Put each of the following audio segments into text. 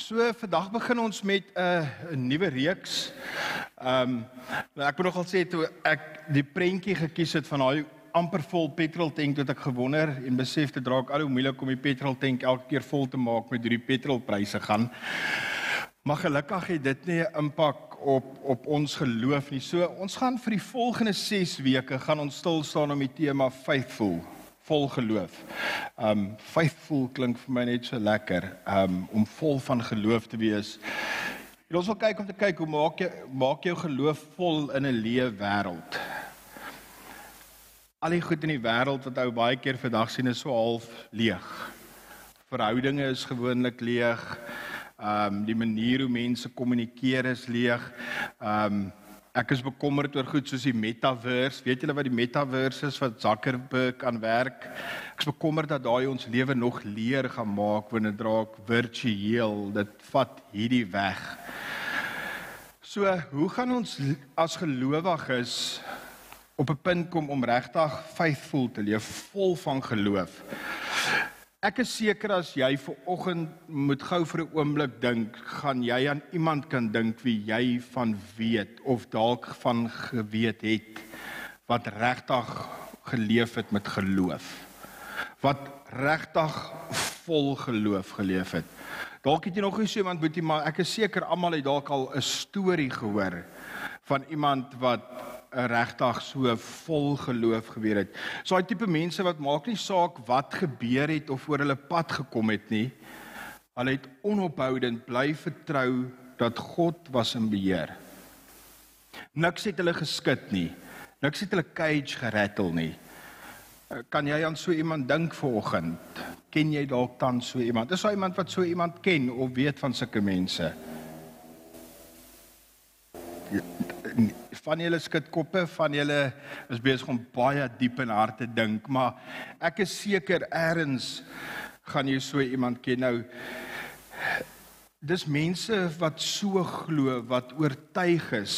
So vandag begin ons met 'n uh, nuwe reeks. Ehm um, ek moet nogal sê toe ek die prentjie gekies het van daai amper vol petrol tank het ek gewonder en besef dit raak al hoe moeilik om die petrol tank elke keer vol te maak met hoe die petrolpryse gaan. Maar gelukkig het dit nie 'n impak op op ons geloof nie. So ons gaan vir die volgende 6 weke gaan ons stil staan om die tema faithful vol geloof. Um faithful klink vir my net so lekker um om vol van geloof te wees. En ons wil kyk om te kyk hoe maak jy maak jou geloof vol in 'n leë wêreld. Al die goed in die wêreld wat ou baie keer vandag sien is so half leeg. Verhoudinge is gewoonlik leeg. Um die manier hoe mense kommunikeer is leeg. Um Ek is bekommerd oor goed soos die metaverse. Weet julle wat die metaverse is wat Zuckerberg aan werk? Ek is bekommerd dat daai ons lewe nog leer gaan maak wanneer dit raak virtueel. Dit vat hierdie weg. So, hoe gaan ons as gelowiges op 'n punt kom om regtig faithful te leef, vol van geloof? Ek is seker as jy ver oggend moet gou vir 'n oomblik dink, gaan jy aan iemand kan dink wie jy van weet of dalk van geweet het wat regtig geleef het met geloof. Wat regtig vol geloof geleef het. Dalk het jy nog nie so iemand moet jy maar ek is seker almal het dalk al 'n storie gehoor van iemand wat regtig so vol geloof gebeur het. So daai tipe mense wat maak nie saak wat gebeur het of oor hulle pad gekom het nie. Hulle het onophoudend bly vertrou dat God was in beheer. Niks het hulle geskit nie. Niks het hulle cage gerattle nie. Kan jy aan so iemand dink vanoggend? Ken jy dalk dan so iemand? Is daar iemand wat so iemand ken of weet van sulke mense? Van julle skitkoppe, van julle is besig om baie diep in harte dink, maar ek is seker eers gaan jy so iemand ken nou. Dis mense wat so glo, wat oortuig is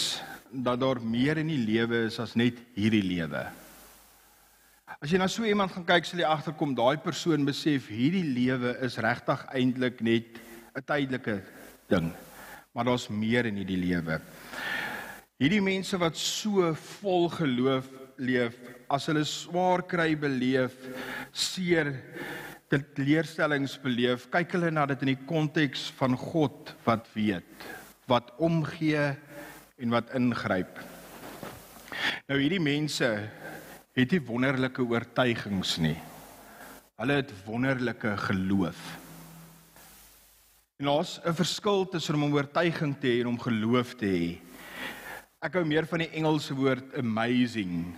dat daar meer in die lewe is as net hierdie lewe. As jy na so iemand gaan kyk, sal jy agterkom daai persoon besef hierdie lewe is regtig eintlik net 'n tydelike ding. Maar daar's meer in hierdie lewe. Hierdie mense wat so vol geloof leef, as hulle swaar kry beleef, seer dit leerstellings beleef, kyk hulle na dit in die konteks van God wat weet, wat omgee en wat ingryp. Nou hierdie mense het nie wonderlike oortuigings nie. Hulle het wonderlike geloof. En daar's 'n verskil tussen om 'n oortuiging te hê en om geloof te hê. Ek hou meer van die Engelse woord amazing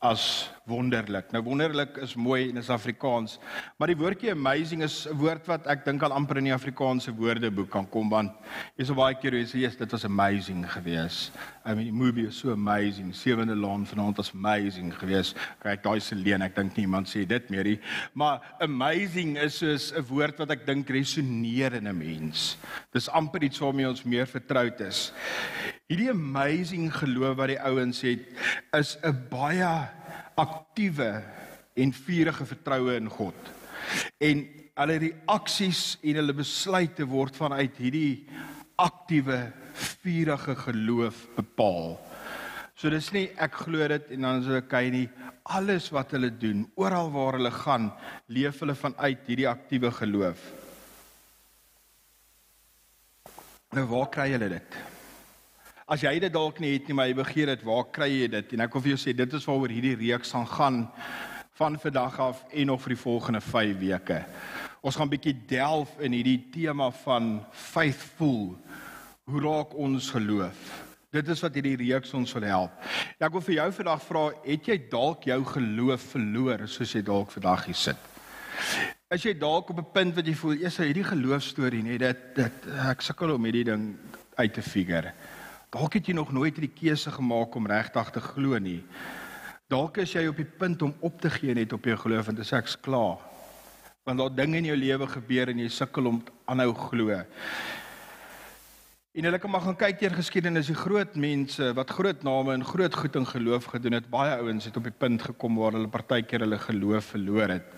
as wonderlik. Nou wonderlik is mooi in Afrikaans, maar die woordjie amazing is 'n woord wat ek dink al amper in die Afrikaanse woordeboek kan kom want jy so baie keer sê yes, dit was amazing geweest. I mean the movie was so amazing. Sewende laan vanaand was amazing geweest. Kyk daai se leen, ek dink niemand sê dit meer nie. Maar amazing is soos 'n woord wat ek dink resoneer in 'n mens. Dis amper iets waarmee ons meer vertroud is. Hierdie amazing geloof wat die ouens het is 'n baie aktiewe en vurige vertroue in God. En hulle reaksies en hulle besluite word vanuit hierdie aktiewe vurige geloof bepaal. So dis nie ek glo dit en dan is dit okay nie. Alles wat hulle doen, oral waar hulle gaan, leef hulle vanuit hierdie aktiewe geloof. Nou waar kry hulle dit? As jy dit dalk nie het nie, maar jy begeer dit, waar kry jy dit? En ek wil vir jou sê dit is waaroor hierdie reeks gaan gaan van vandag af en nog vir die volgende 5 weke. Ons gaan bietjie delf in hierdie tema van faithful. Hoe raak ons geloof? Dit is wat hierdie reeks ons wil help. Ek wil vir jou vandag vra, het jy dalk jou geloof verloor soos jy dalk vandag hier sit? As jy dalk op 'n punt wat jy voel, eers hierdie geloofstorie, nee, dit dit ek sukkel om hierdie ding uit te figure. Dalk het jy nog nooit die keuse gemaak om regtig te glo nie. Dalk is jy op die punt om op te gee net op jou geloof en te sê ek's klaar. Want daar dinge in jou lewe gebeur en jy sukkel om aanhou glo. En hulle kan maar gaan kyk deur geskiedenis, die groot mense wat groot name en groot goed in geloof gedoen het, baie ouens het op die punt gekom waar hulle partykeer hulle geloof verloor het.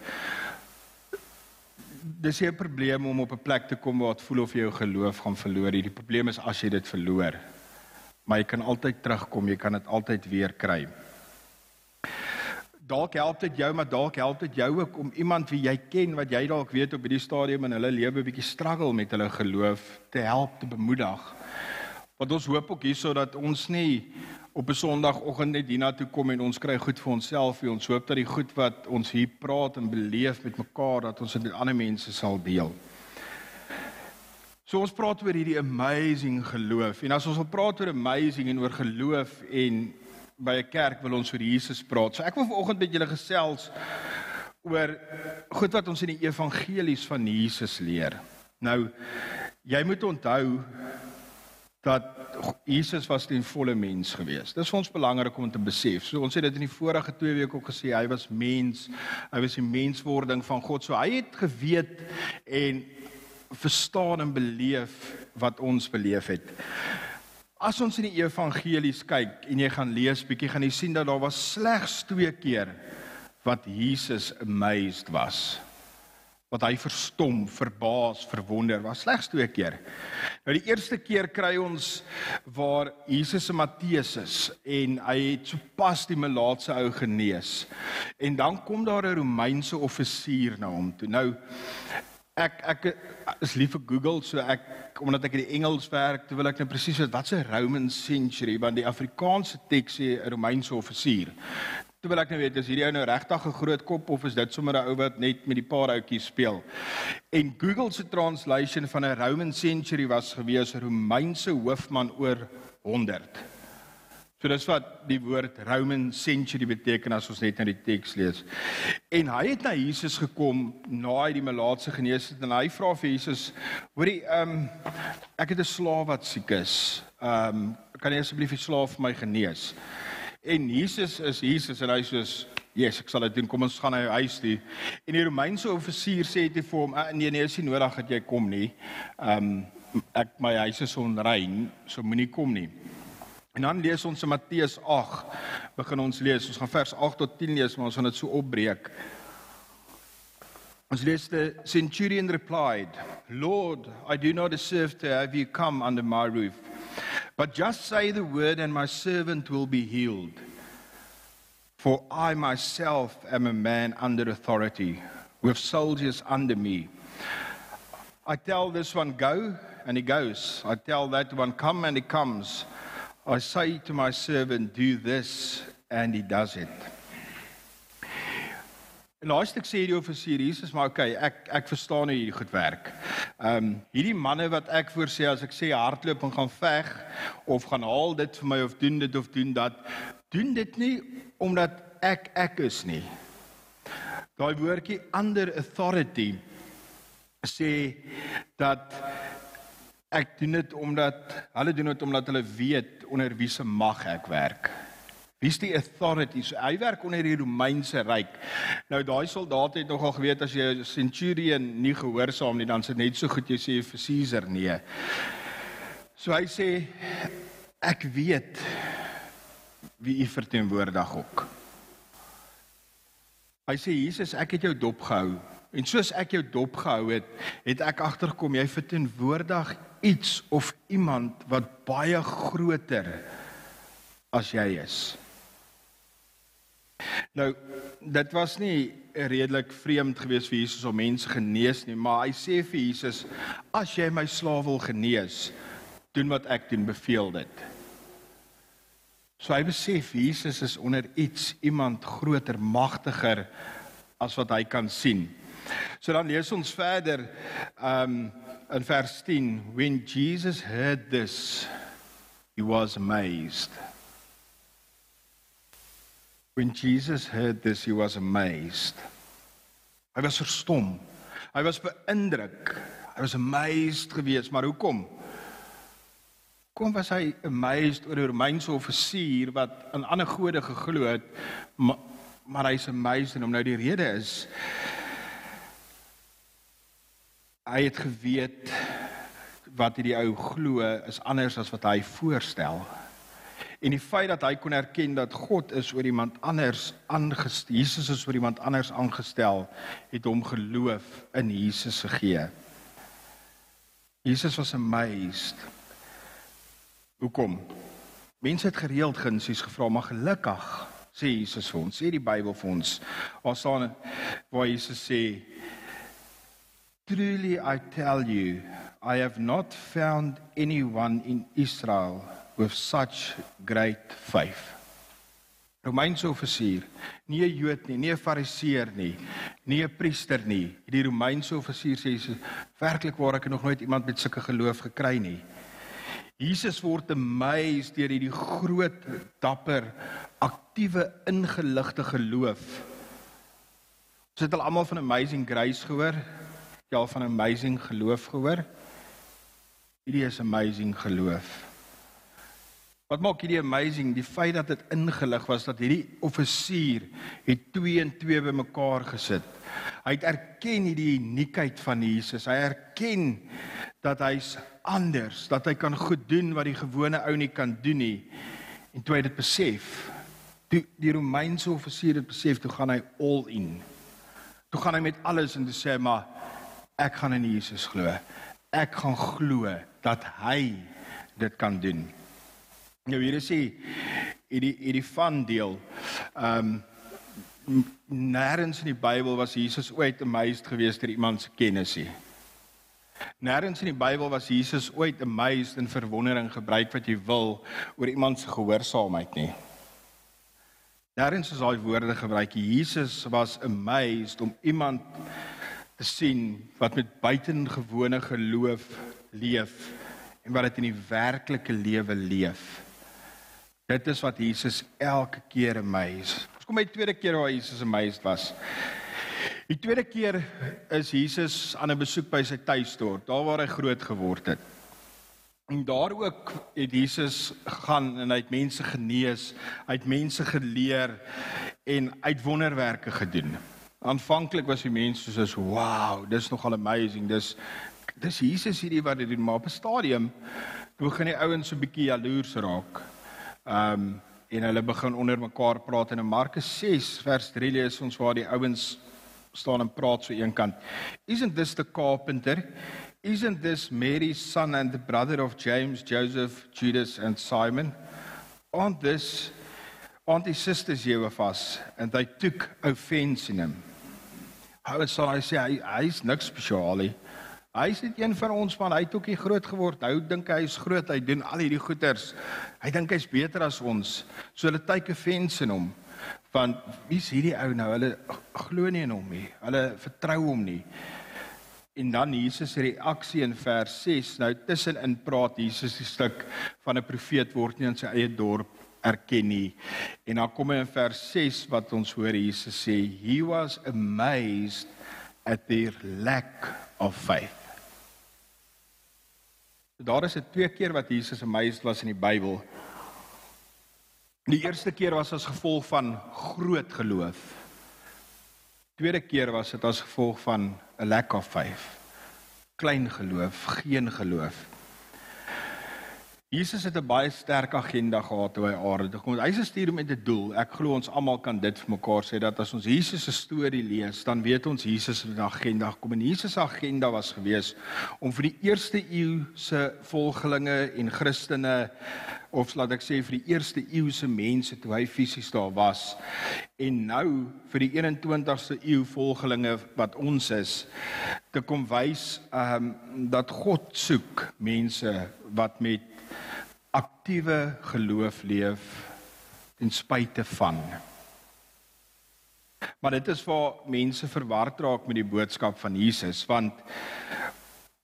dis 'n probleem om op 'n plek te kom waar dit voel of jy jou geloof gaan verloor. Die probleem is as jy dit verloor. Maar jy kan altyd terugkom, jy kan dit altyd weer kry. Dalk help dit jou, maar dalk help dit jou ook om iemand wie jy ken wat jy dalk weet op hierdie stadium in hulle lewe bietjie struggle met hulle geloof te help te bemoedig. Want ons hoop ook hierso dat ons nie op 'n Sondagoggend net hiernatoe kom en ons kry goed vir onsself nie. Ons hoop dat die goed wat ons hier praat en beleef met mekaar dat ons dit met ander mense sal deel. So ons praat oor hierdie amazing geloof. En as ons wil praat oor amazing en oor geloof en by 'n kerk wil ons oor Jesus praat. So ek wil vanoggend met julle gesels oor goed wat ons in die evangelies van Jesus leer. Nou jy moet onthou dat Jesus was 'n volle mens gewees. Dis vir ons belangrik om te besef. So ons het dit in die vorige 2 weke ook gesê, hy was mens. Hy was die menswording van God. So hy het geweet en verstaan en beleef wat ons beleef het. As ons in die evangelies kyk en jy gaan lees bietjie gaan jy sien dat daar was slegs 2 keer wat Jesus amazed was wat hy verstom, verbaas, verwonder was slegs twee keer. Nou die eerste keer kry ons waar Jesus se Matteus is en hy het sopas die melaatse ou genees. En dan kom daar 'n Romeinse offisier na hom toe. Nou ek ek is lief vir Google, so ek omdat ek in die Engels werk, wil ek nou presies weet wat 'n Roman century want die Afrikaanse teks sê 'n Romeinse offisier. Toe wil ek nou weet, is hierdie ou nou regtig 'n groot kop of is dit sommer 'n ou wat net met die paar ouetjies speel? En Google se translation van 'n Roman century was gewees Romeinse hoofman oor 100. So dis wat die woord Roman century beteken as ons net na die teks lees. En hy het na Jesus gekom na hy die melaatse genees het en hy vra vir Jesus: "Hoorie, ehm um, ek het 'n slaaf wat siek is. Ehm um, kan jy asseblief die slaaf vir my genees?" En Jesus is Jesus en hy sê Yes, ek sal dit doen. Kom ons gaan na jou huis toe. En die Romeinse offisier sê dit vir hom, ah, "Nee, nee, is nie nodig dat jy kom nie. Ehm um, ek my huis is onrein, so moenie kom nie." En dan lees ons in Matteus 8. Begin ons lees. Ons gaan vers 8 tot 10 lees, maar ons gaan dit so opbreek. Ons lees the centurion replied, "Lord, I do not deserve to have you come under my roof." But just say the word, and my servant will be healed. For I myself am a man under authority, with soldiers under me. I tell this one, go, and he goes. I tell that one, come, and he comes. I say to my servant, do this, and he does it. En daai stuk sê die offisier Jesus, maar okay, ek ek verstaan hoe hierdie goed werk. Ehm um, hierdie manne wat ek voorsê as ek sê hardloop en gaan veg of gaan haal dit vir my of doen dit of doen dat, doen dit nie omdat ek ek is nie. Daai woordjie under authority sê dat ek doen dit omdat hulle doen dit omdat hulle weet onder wie se mag ek werk. Wie's die authorities? Hy werk onder die Romeinse ryk. Nou daai soldate het nogal geweet as jy 'n centurion nie gehoorsaam nie, dan dit net so goed jy sê vir Caesar nee. So hy sê ek weet wie u verteenwoordig ook. Hy sê Jesus, ek het jou dop gehou en soos ek jou dop gehou het, het ek agterkom jy verteenwoordig iets of iemand wat baie groter as jy is. Nou dit was nie redelik vreemd geweest vir Jesus om mense genees nie, maar hy sê vir Jesus: "As jy my slaaf wil genees, doen wat ek doen, beveel dit." So hy besef Jesus is onder iets, iemand groter, magtiger as wat hy kan sien. So dan lees ons verder um in vers 10, when Jesus heard this, he was amazed. When Jesus heard this, he was amazed. Hy was verstom. Hy was beïndruk. Hy was amazed geweest, maar hoekom? Kom was hy amazed oor 'n Romeinse offisier wat aan ander gode geglo het, maar, maar hy's amazed en om nou die rede is hy het geweet wat hierdie ou glo is anders as wat hy voorstel. En die feit dat hy kon erken dat God is oor iemand anders aangestel, Jesus is oor iemand anders aangestel, het hom geloof in Jesus gegee. Jesus was amazed. Hoekom? Mense het gereeld gunsies gevra, maar gelukkig sê Jesus vir ons, sê die Bybel vir ons. Waar staan waar Jesus sê Truly I tell you, I have not found anyone in Israel with such great faith. Romeinse offisier, nie 'n Jood nie, nie 'n Fariseer nie, nie 'n priester nie. Die Romeinse offisier sê Jesus, werklik waar ek nog nooit iemand met sulke geloof gekry nie. Jesus word amazed deur hierdie groot, dapper, aktiewe, ingeligte geloof. Ons het al almal van amazing grace gehoor. Jy al van amazing geloof gehoor? Hierdie is amazing geloof. Wat maak hierdie amazing? Die feit dat dit ingelig was dat hierdie offisier het 2 en 2 bymekaar gesit. Hy het erken hierdie uniekheid van Jesus. Hy erken dat hy's anders, dat hy kan goed doen wat die gewone ou nie kan doen nie. En toe hy dit besef, toe die Romeinse offisier dit besef, toe gaan hy all in. Toe gaan hy met alles en sê maar ek gaan in Jesus glo. Ek gaan glo dat hy dit kan doen. Nou hier is die hierdie hierdie van deel. Ehm um, nêrens in die Bybel was Jesus ooit amazed geweest deur iemand se kennis nie. Nêrens in die Bybel was Jesus ooit amazed en verwondering gebruik wat jy wil oor iemand se gehoorsaamheid nie. Nêrens is daai woorde gebruik. Jesus was amazed om iemand te sien wat met buitengewone geloof leef en wat dit in die werklike lewe leef. Dit is wat Jesus elke keer amaze. Ons kom by die tweede keer waar Jesus amazed was. Die tweede keer is Jesus aan 'n besoek by sy tuisdorp, daar waar hy groot geword het. En daar ook het Jesus gaan en hy het mense genees, hy het mense geleer en uit wonderwerke gedoen. Aanvanklik was die mense soos wow, dis nogal amazing. Dis dis Jesus hierdie wat dit doen, maar op 'n stadium begin die ouens so 'n bietjie jaloers raak. Ehm um, en hulle begin onder mekaar praat en in Markus 6 vers 3 lees ons waar die ouens staan en praat so eenkant. Isn't this the carpenter? Isn't this Mary's son and the brother of James, Joseph, Judas and Simon? Aren't this aren't his sisters us? And they took offense in him. How sal I say hy hy's niks spesiaal nie. Hy is net een van ons man. Hy het ook hier groot geword. Hy dink hy is groot. Hy doen al hierdie goeters. Hy dink hy's beter as ons. So hulle take offense in hom. Want wie's hierdie ou nou? Hulle glo nie in hom nie. Hulle vertrou hom nie. En dan Jesus se reaksie in vers 6. Nou tussenin praat Jesus die stuk van 'n profeet word nie in sy eie dorp erken nie. En dan kom hy in vers 6 wat ons hoor Jesus sê, "He was amazed at their lack of faith." Daar is dit twee keer wat Jesus amazed was in die Bybel. Die eerste keer was as gevolg van groot geloof. Tweede keer was dit as gevolg van 'n lack of faith. Klein geloof, geen geloof. Jesus het 'n baie sterk agenda gehad toe hy aarde toe kom. Hy se stuur met 'n doel. Ek glo ons almal kan dit vir mekaar sê dat as ons Jesus se storie lees, dan weet ons Jesus het 'n agenda gekom. En Jesus se agenda was gewees om vir die eerste eeu se volgelinge en Christene of laat ek sê vir die eerste eeu se mense toe hy fisies daar was en nou vir die 21ste eeu volgelinge wat ons is te kom wys ehm um, dat God soek mense wat met aktiewe geloof leef ten spyte van. Maar dit is waar mense verward raak met die boodskap van Jesus want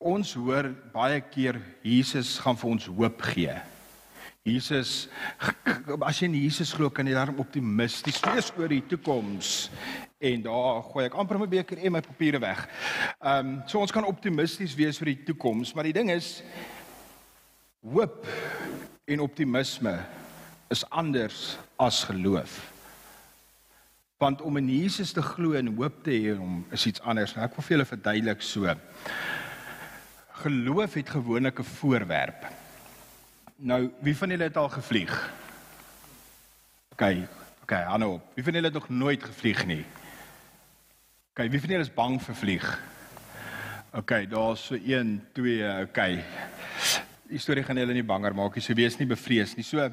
ons hoor baie keer Jesus gaan vir ons hoop gee. Jesus as jy in Jesus glo kan jy daarom optimisties wees oor die toekoms en daar gooi ek amper my beker en my papiere weg. Ehm um, so ons kan optimisties wees vir die toekoms, maar die ding is hoop en optimisme is anders as geloof. Want om in Jesus te glo en hoop te hê om is iets anders. Nou, ek wil vir julle verduidelik so. Geloof het gewoonlik 'n voorwerp. Nou, wie van julle het al gevlieg? Okay, okay, hande op. Wie van julle het nog nooit gevlieg nie? Okay, wie van julle is bang vir vlieg? Okay, daar's so 1, 2, okay. Die storie gaan julle nie banger maak nie, so wees nie bevrees nie. So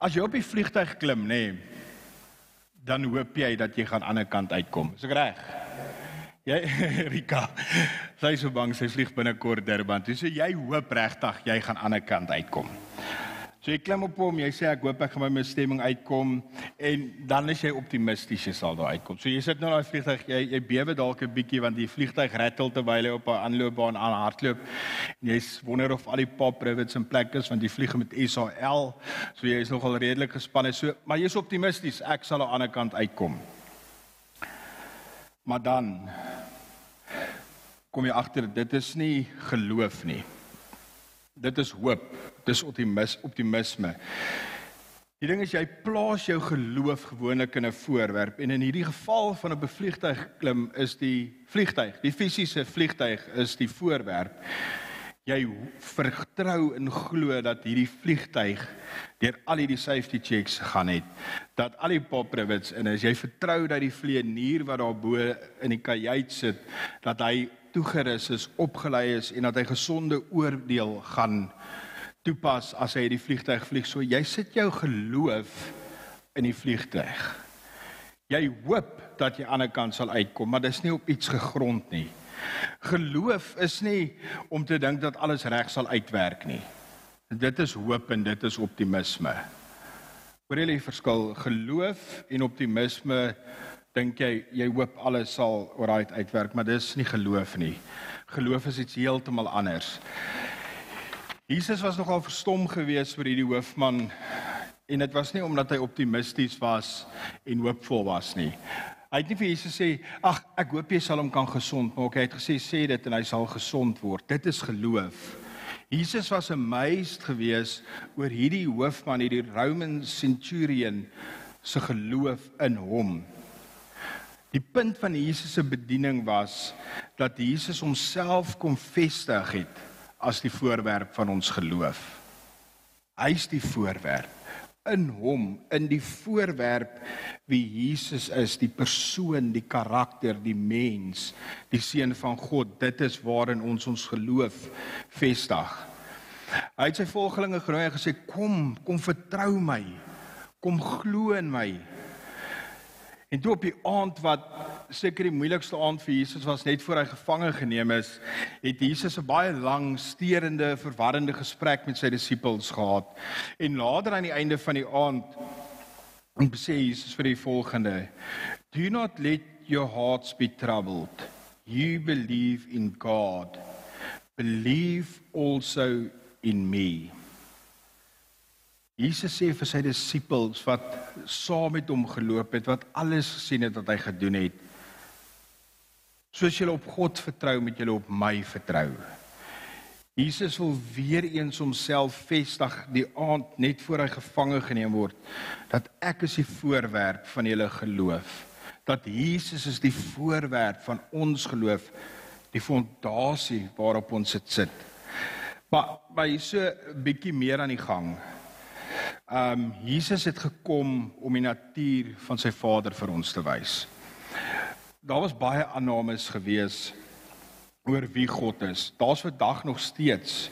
as jy op die vliegtyg klim, nê, dan hoop jy dat jy gaan aan die ander kant uitkom. Is ek reg? Jy Rika. Sy is so bang sy vlieg binnekort Durban. Dis so jy hoop regtig jy gaan aan die ander kant uitkom. So jy klim op hom, jy sê ek hoop ek gaan my bestemming uitkom en dan is jy optimisties jy sal daar uitkom. So jy sit nou daai vliegtuig, jy jy bewe dalk 'n bietjie want die vliegtuig rattel terwyl hy op 'n aanloopbaan aan hardloop. En jy wonder of al die pop rivets in plek is want jy vlieg met SAL. So jy is nogal redelik gespanne. So maar jy's optimisties, ek sal aan die ander kant uitkom. Maar dan kom jy agter dit is nie geloof nie. Dit is hoop. Dis optimis, optimisme. Die ding is jy plaas jou geloof gewoonlik in 'n voorwerp en in hierdie geval van 'n bevliegtuig klim is die vliegtuig, die fisiese vliegtuig is die voorwerp. Jy vertrou en glo dat hierdie vliegtuig deur al hierdie safety checks gaan het, dat al die pop rivets en as jy vertrou dat die vlieënier wat daar bo in die kajuit sit, dat hy toegerus is, opgelei is en dat hy gesonde oordeel gaan toepas as hy die vliegtyg vlieg. So jy sit jou geloof in die vliegtyg. Jy hoop dat jy aan die ander kant sal uitkom, maar dis nie op iets gegrond nie. Geloof is nie om te dink dat alles reg sal uitwerk nie. Dit is hoop en dit is optimisme. Hoor jy die verskil? Geloof en optimisme dink jy jy hoop alles sal oral uitwerk, maar dis nie geloof nie. Geloof is iets heeltemal anders. Jesus was nogal verstom geweest oor hierdie hoofman en dit was nie omdat hy optimisties was en hoopvol was nie. Hy het nie vir Jesus sê, "Ag, ek hoop jy sal hom kan gesond maak." Hy het gesê, "Sê dit en hy sal gesond word." Dit is geloof. Jesus was amazed geweest oor hierdie hoofman, hierdie Roman centurion se geloof in hom. Die punt van Jesus se bediening was dat Jesus homself kom vestig het as die voorwerp van ons geloof. Hy's die voorwerp in hom, in die voorwerp wie Jesus is, die persoon, die karakter, die mens, die seun van God. Dit is waarin ons ons geloof vestig. Hy het sy volgelinge genooi en gesê: "Kom, kom vertrou my. Kom glo in my." En toe op die aand wat seker die moeilikste aand vir Jesus was net voor hy gevange geneem is, het Jesus 'n baie lang, steurende, verwarrende gesprek met sy disippels gehad. En later aan die einde van die aand sê Jesus vir die volgende: "Do not let your hearts be troubled. You believe in God. Believe also in me." Jesus sê vir sy disippels wat saam met hom geloop het, wat alles gesien het wat hy gedoen het. Soos julle op God vertrou, moet julle op my vertrou. Jesus wil weer eens homself vestig die aand net voor hy gevange geneem word dat ek is die voorwerp van julle geloof. Dat Jesus is die voorwerp van ons geloof, die fondasie waarop ons dit sit. Maar maar hier's so 'n bietjie meer aan die gang. Ehm um, Jesus het gekom om die natuur van sy Vader vir ons te wys. Daar was baie aannames gewees oor wie God is. Daar's vandag nog steeds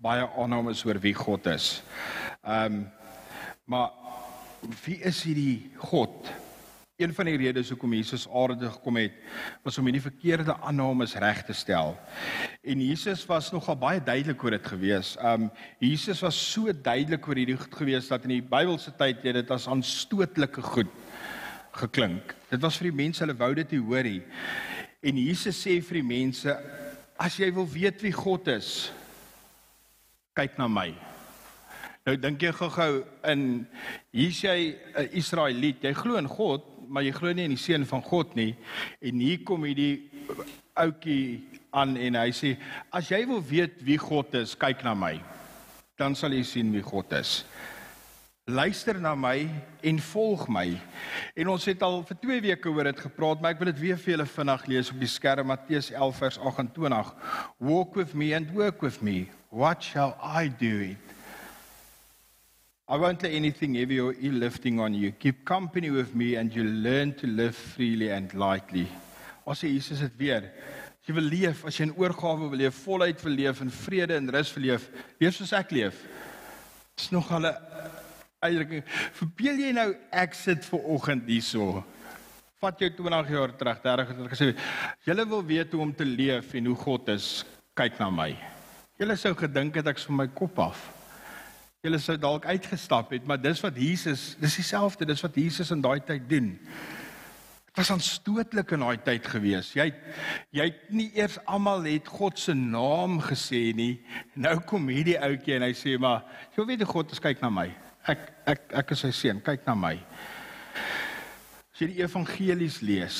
baie aannames oor wie God is. Ehm um, maar wie is hierdie God? Een van die redes hoekom Jesus aarde toe gekom het, was om hierdie verkeerde aannames reg te stel. En Jesus was nogal baie duidelik oor dit gewees. Um Jesus was so duidelik oor hierdie goed gewees dat in die Bybelse tyd jy dit as aanstootlike goed geklink. Dit was vir die mense hulle wou dit nie hoor nie. En Jesus sê vir die mense as jy wil weet wie God is, kyk na my. Nou dink jy gou-gou in hier's jy 'n Israeliet, jy glo in God, maar jy glo nie in die seun van God nie. En hier kom hierdie ouetjie aan en hy sê as jy wil weet wie God is, kyk na my. Dan sal jy sien wie God is. Luister na my en volg my. En ons het al vir 2 weke oor dit gepraat, maar ek wil dit weer vir julle vinnig lees op die skerm Matteus 11 vers 28. Walk with me and work with me. What shall I do? It? I won't let anything heavy or ill lifting on you. Keep company with me and you learn to live freely and lightly. As Jesus dit weer. As jy wil leef, as jy in oorgawe wil leef, voluit wil leef in vrede en rus wil leef, leef soos ek leef. Dis nog al 'n eintlik verbeel jy nou ek sit ver oggend hierso. Vat jou 20 jaar terug, 30 jaar gesê, julle wil weet hoe om te leef en hoe God is, kyk na my. Julle sou gedink het ek van my kop af. Julle sou dalk uitgestap het, maar dis wat Jesus, dis dieselfde, dis wat Jesus in daai tyd doen. Dit was aanstootlik in daai tyd gewees. Jy jy het nie eers almal het God se naam gesê nie. Nou kom hierdie ouetjie en hy sê maar, jy weet God, kyk na my. Ek ek ek is sy seun, kyk na my. As jy die evangelies lees,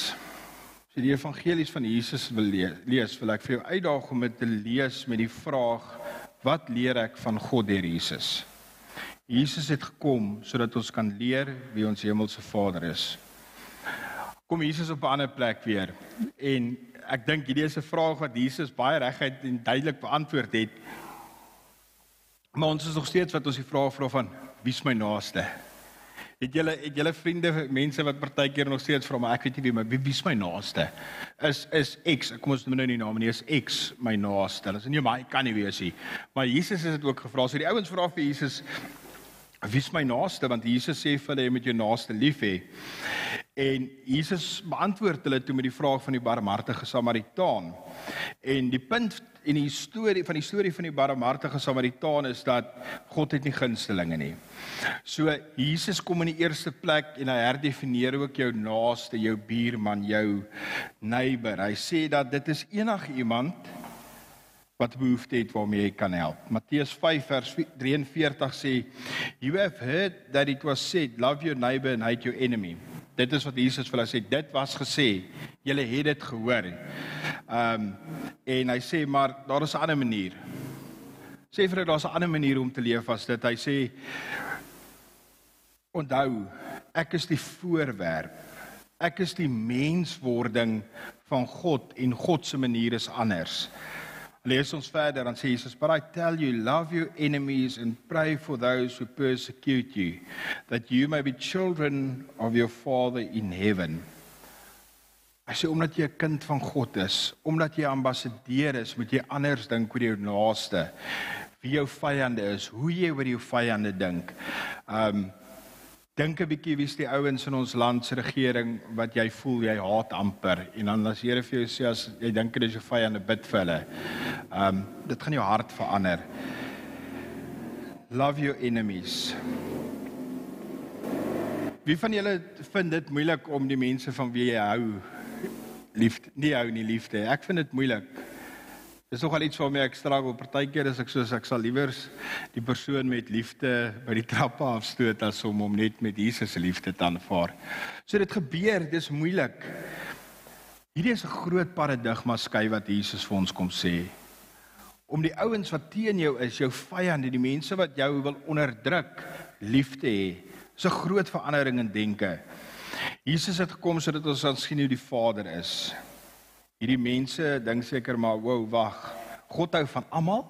as jy die evangelies van Jesus wil lees, wil ek vir jou uitdaag om dit te lees met die vraag Wat leer ek van God deur Jesus? Jesus het gekom sodat ons kan leer wie ons hemelse Vader is. Kom Jesus op 'n ander plek weer. En ek dink hierdie is 'n vraag wat Jesus baie reguit en duidelik beantwoord het. Maar ons is nog steeds wat ons die vraag vra van wie is my naaste? Het julle het julle vriende mense wat partykeer nog steeds vra maar ek weet nie wie my wie is my naaste is is X kom ons noem nou nie naam nie is X my naaste. Hulle sê nee maar hy kan nie wees nie. Maar Jesus het dit ook gevra. So die ouens vra vir Jesus wie is my naaste want Jesus sê vir hulle jy moet jou naaste lief hê. En Jesus beantwoord hulle toe met die vraag van die barmhartige Samaritaan. En die punt in die storie van die storie van die barmhartige Samaritaan is dat God het nie gunstelinge nie. So Jesus kom in die eerste plek en hy herdefinieer ook jou naaste, jou buurman, jou neighbor. Hy sê dat dit is enigiemand wat behoefte het waarmee jy kan help. Matteus 5 vers 43 sê, "You have heard that it was said, love your neighbor and hate your enemy." Dit is wat Jesus vir hulle sê. Dit was gesê. Julle het dit gehoor. Ehm um, en hy sê maar daar is 'n ander manier. Sê vir hulle daar's 'n ander manier om te leef as dit. Hy sê onthou, ek is die voorwerp. Ek is die menswording van God en God se manier is anders. Lees ons verder dan sê Jesus, "But I tell you, love your enemies and pray for those who persecute you, that you may be children of your Father in heaven." Hy sê omdat jy 'n kind van God is, omdat jy ambassadeur is, moet jy anders dink oor jou naaste, wie jou vyande is, hoe jy oor jou vyande dink. Um dink 'n bietjie wie's die ouens in ons land se regering wat jy voel jy haat amper en dan as Here vir jou sê as jy dink dit is jou vyande bid vir hulle. Um dit gaan jou hart verander. Love your enemies. Wie van julle vind dit moeilik om die mense van wie jy hou liefde nie hou nie liefde. Ek vind dit moeilik. Dis nogal iets waarmee ek struggle. Partykeer is ek soos ek sal liewer die persoon met liefde by die trappe afstoot as om hom net met Jesus se liefde te aanvaar. So dit gebeur, dis moeilik. Hierdie is 'n groot paradigma skei wat Jesus vir ons kom sê. Om die ouens wat teen jou is, jou vyande, die mense wat jou wil onderdruk, lief te hê. Dis 'n groot verandering in denke. Jesus het gekom sodat ons kan sien hoe die Vader is. Hierdie mense dink seker maar, "Wow, wag. God hou van almal?"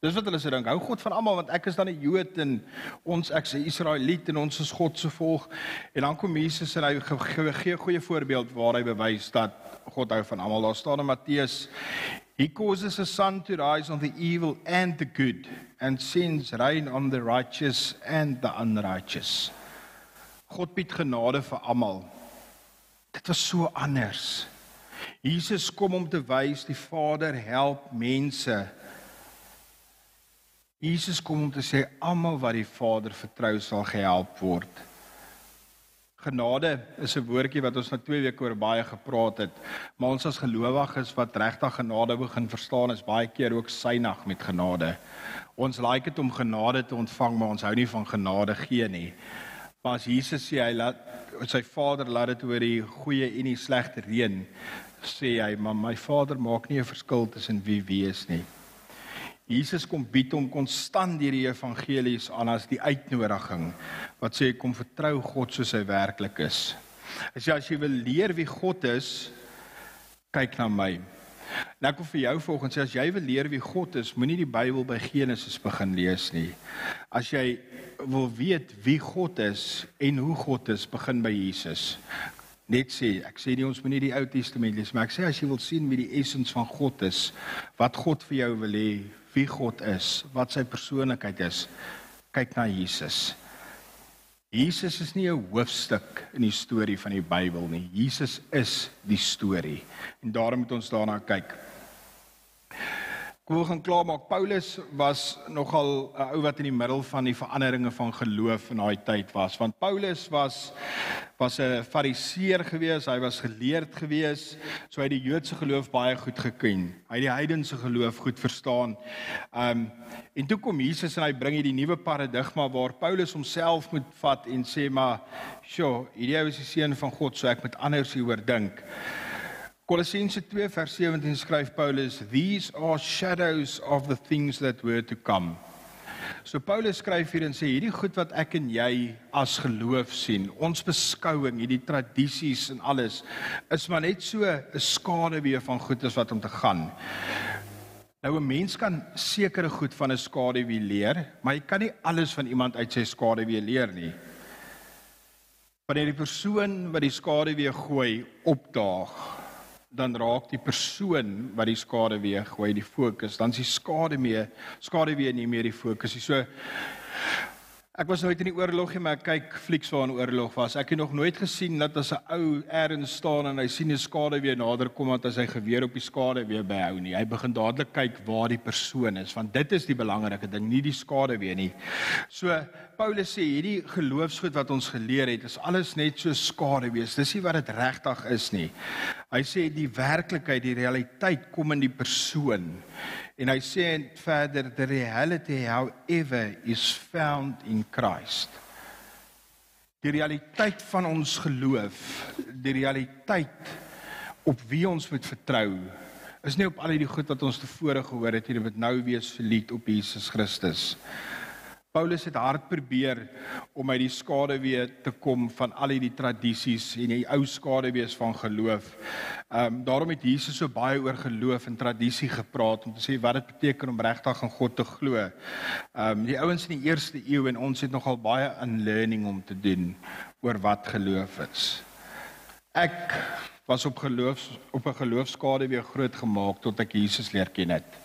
Dis wat hulle sê dink, "Hou God van almal want ek is dan 'n Jood en ons ek's 'n Israeliet en ons is God se volk." En dan kom Jesus en hy gee 'n goeie voorbeeld waar hy bewys dat God hou van almal. Daar staan in Matteus He causes a sun to rise on the evil and the good and sends rain on the righteous and the unrighteous. God bied genade vir almal. Dit was so anders. Jesus kom om te wys die Vader help mense. Jesus kom om te sê almal wat die Vader vertrou sal gehelp word. Genade is 'n woordjie wat ons na 2 weke oor baie gepraat het, maar ons as gelowiges wat regtig genade begin verstaan is baie keer ook synig met genade. Ons like dit om genade te ontvang, maar ons hou nie van genade gee nie. Maar as Jesus sê hy laat sy Vader laat dit oor die goeie en die slegte reën, sê hy, maar my Vader maak nie 'n verskil tussen wie wie is nie. Jesus kom bied hom konstant deur die evangelies aan as die uitnodiging wat sê kom vertrou God soos hy werklik is. As jy as jy wil leer wie God is, kyk na my. En ek wil vir jou volgens sê as jy wil leer wie God is, moenie die Bybel by Genesis begin lees nie. As jy wil weet wie God is en hoe God is, begin by Jesus. Net sê, ek sê nie ons moenie die Ou Testament lees, maar ek sê as jy wil sien wie die essens van God is, wat God vir jou wil hê, wie God is, wat sy persoonlikheid is, kyk na Jesus. Jesus is nie 'n hoofstuk in die storie van die Bybel nie. Jesus is die storie. En daarom moet ons daarna kyk. Ons gaan klaar maak. Paulus was nogal 'n ou wat in die middel van die veranderinge van geloof in daai tyd was. Want Paulus was was 'n fariseer gewees, hy was geleerd gewees, so hy het die Joodse geloof baie goed geken. Hy het die heidense geloof goed verstaan. Um en toe kom Jesus en hy bring hier die nuwe paradigma waar Paulus homself moet vat en sê maar, "Sjoe, hierdie is die seun van God, so ek moet anders hieroor dink." Kolossense 2 vers 17 skryf Paulus, "These are shadows of the things that were to come." So Paulus skryf hier en sê hierdie goed wat ek en jy as geloof sien, ons beskouing, hierdie tradisies en alles is maar net so 'n skaduwee van goedes wat om te gaan. Nou 'n mens kan sekere goed van 'n skaduwee leer, maar jy kan nie alles van iemand uit sy skaduwee leer nie. Wanneer die persoon wat die skaduwee gooi opdaag, dan raak die persoon wat die skade weer gooi die fokus. Dan is die skade mee skade weer nie meer die fokus nie. So Ek was nooit in die oorlog nie, maar ek kyk flieks waar 'n oorlog was. Ek het nog nooit gesien dat as 'n ou ergens staan en hy sien 'n skade weer nader kom as hy geweer op die skade weer behou nie. Hy begin dadelik kyk waar die persoon is, want dit is die belangrike ding, nie die skade weer nie. So Paulus sê hierdie geloofsgoed wat ons geleer het, is alles net so skade wees. Dis nie wat dit regtig is nie. Hy sê die werklikheid, die realiteit kom in die persoon. En hy sê verder the reality however is found in Christ. Die realiteit van ons geloof, die realiteit op wie ons moet vertrou, is nie op al die goed wat ons tevore gehoor het nie, dit moet nou wees verliet op Jesus Christus. Paulus het hard probeer om uit die skaduwee te kom van al hierdie tradisies en die ou skaduwees van geloof. Ehm um, daarom het Jesus so baie oor geloof en tradisie gepraat om te sê wat dit beteken om regtig aan God te glo. Ehm um, die ouens in die eerste eeu en ons het nogal baie unlearning om te doen oor wat geloof is. Ek was op geloof op 'n geloofskaduwee groot gemaak tot ek Jesus leer ken het.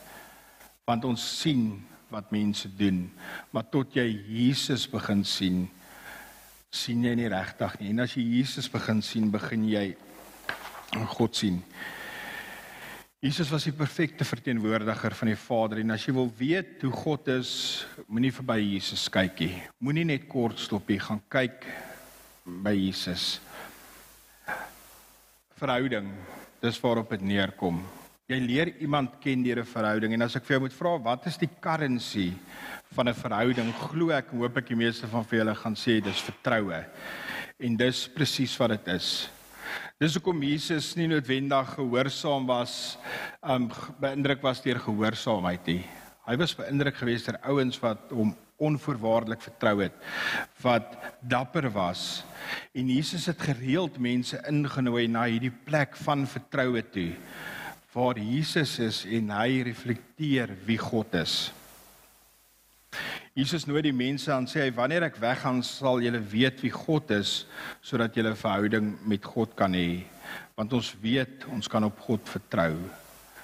Want ons sien wat mense doen, maar tot jy Jesus begin sien, sien jy nie regtig nie. En as jy Jesus begin sien, begin jy God sien. Jesus was die perfekte verteenwoordiger van die Vader en as jy wil weet hoe God is, moenie verby Jesus kyk nie. Moenie net kort stop nie, gaan kyk by Jesus. Verhouding, dis waarop dit neerkom. Jy leer iemand ken deur 'n verhouding en as ek vir jou moet vra wat is die currency van 'n verhouding, glo ek hoop ek die meeste van julle gaan sê dis vertroue. En dis presies wat dit is. Dis hoekom Jesus nie noodwendig gehoorsaam was, um beïndruk was deur gehoorsaamheid nie. Hy was beïndruk geweest deur ouens wat hom onvoorwaardelik vertrou het, wat dapper was. En Jesus het gereeld mense ingenooi na hierdie plek van vertroue toe waar Jesus is en hy reflekteer wie God is. Jesus nooi die mense aan sê hy wanneer ek weggaan sal julle weet wie God is sodat julle 'n verhouding met God kan hê want ons weet ons kan op God vertrou.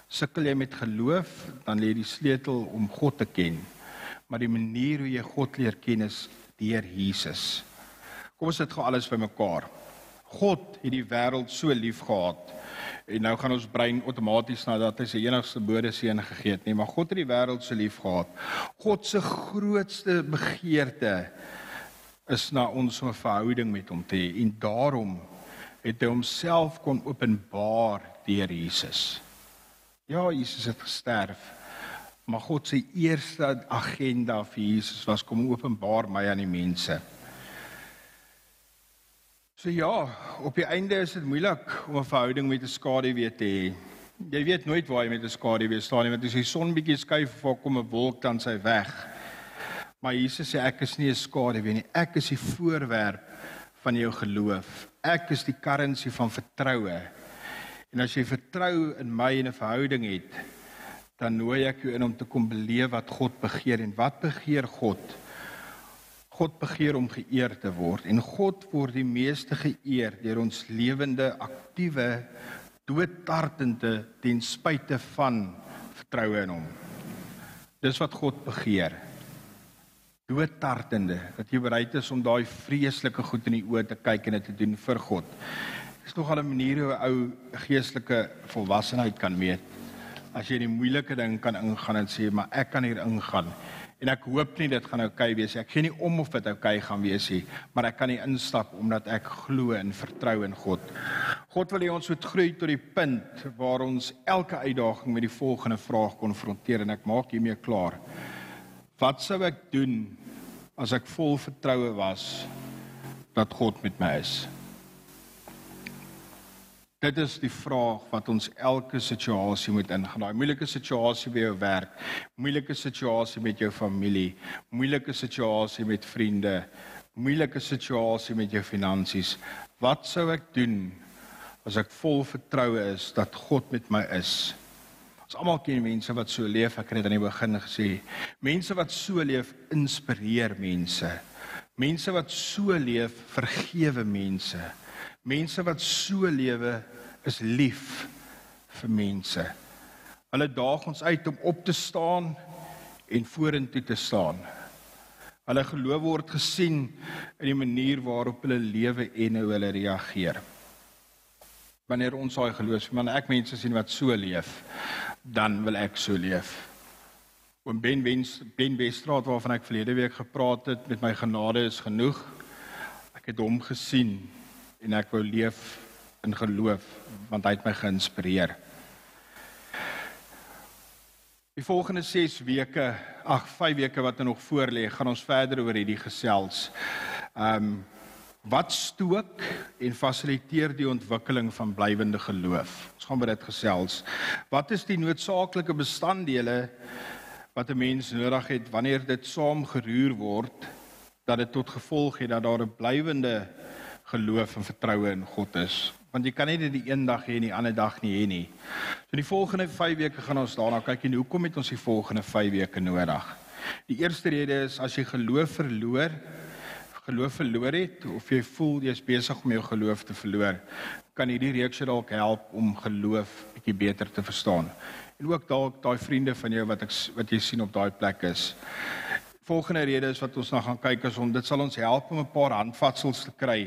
Sukkel jy met geloof dan lê die sleutel om God te ken. Maar die manier hoe jy God leer ken is deur Jesus. Kom ons sit gou alles bymekaar. God het die wêreld so lief gehad En nou gaan ons brein outomaties na dat hy sy enigste bode seun gegee het, nee, maar God het die wêreld so lief gehad. God se grootste begeerte is na ons 'n verhouding met hom te hê en daarom het hy homself kon openbaar deur Jesus. Ja, Jesus het gesterf. Maar God se eerste agenda vir Jesus was kom openbaar my aan die mense. So ja, op die einde is dit moeilik om 'n verhouding met 'n skaduwee te hê. Jy weet nooit waar jy met 'n skaduwee staan nie, want as die son bietjie skuif of kom 'n wolk dan sy weg. Maar Jesus sê ek is nie 'n skaduwee nie. Ek is die voorwerp van jou geloof. Ek is die currency van vertroue. En as jy vertrou in my en 'n verhouding het, dan nooi ek jou in om te kom beleef wat God begeer en wat begeer God? God begeer om geëer te word en God word die meeste geëer deur ons lewende, aktiewe, doodtartende ten spyte van vertroue in hom. Dis wat God begeer. Doodtartende dat jy bereid is om daai vreeslike goed in die oë te kyk en dit te doen vir God. Dis nogal 'n manier hoe 'n ou geestelike volwassenheid kan meet. As jy die moeilike ding kan ingaan en sê, "Maar ek kan hier ingaan." En ek hoop nie dit gaan oukei okay wees. Ek gee nie om of dit oukei okay gaan wees nie, maar ek kan nie instap omdat ek glo en vertrou in God. God wil hê ons moet groei tot die punt waar ons elke uitdaging met die volgende vraag konfronteer en ek maak hiermee klaar. Wat sou ek doen as ek vol vertroue was dat God met my is? Dit is die vraag wat ons elke situasie moet ingaan. Daai moeilike situasie by jou werk, moeilike situasie met jou familie, moeilike situasie met vriende, moeilike situasie met jou finansies. Wat sou ek doen as ek vol vertroue is dat God met my is? Ons almal ken mense wat so leef. Ek het dit aan die begin gesê. Mense wat so leef inspireer mense. Mense wat so leef vergewe mense. Mense wat so lewe is lief vir mense. Hulle daag ons uit om op te staan en vorentoe te staan. Hulle geloof word gesien in die manier waarop hulle lewe en hoe hulle reageer. Wanneer ons daai geloof, man ek mense sien wat so leef, dan wil ek so leef. Oom Ben Wens Ben Westraat waarvan ek verlede week gepraat het met my genade is genoeg. Ek het hom gesien en ek wou leef in geloof want hy het my geïnspireer. Die volgende 6 weke, ag 5 weke wat er nog voor lê, gaan ons verder oor hierdie gesels. Ehm um, wat stook en fasiliteer die ontwikkeling van blywende geloof? Ons gaan oor dit gesels. Wat is die noodsaaklike bestanddele wat 'n mens nodig het wanneer dit saamgeroer word dat dit tot gevolg het dat daar 'n blywende geloof en vertroue in God is. Want jy kan nie dit die een dag hê en die ander dag nie hê nie. So die volgende 5 weke gaan ons daarna kyk en hoekom het ons die volgende 5 weke nodig? Die eerste rede is as jy geloof verloor, geloof verloor het of jy voel jy's besig om jou geloof te verloor, kan hierdie reeks jou dalk help om geloof bietjie beter te verstaan. En ook dalk daai vriende van jou wat ek wat jy sien op daai plek is volgende rede is wat ons nou gaan kyk is om dit sal ons help om 'n paar handvatsels te kry.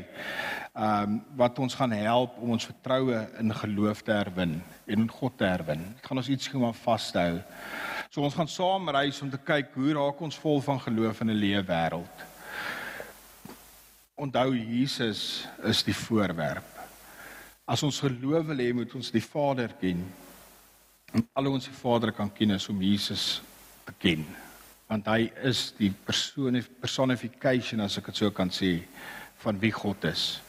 Ehm um, wat ons gaan help om ons vertroue in geloof te herwin en in God te herwin. Dit gaan ons iets gewoon vashou. So ons gaan saam reis om te kyk hoe raak ons vol van geloof in 'n lewe wêreld. Onthou Jesus is die voorwerp. As ons geloof wil hê, moet ons die Vader ken. En al ons die Vader kan ken is om Jesus te ken want hy is die persoon personification as ek dit so kan sê van wie God is.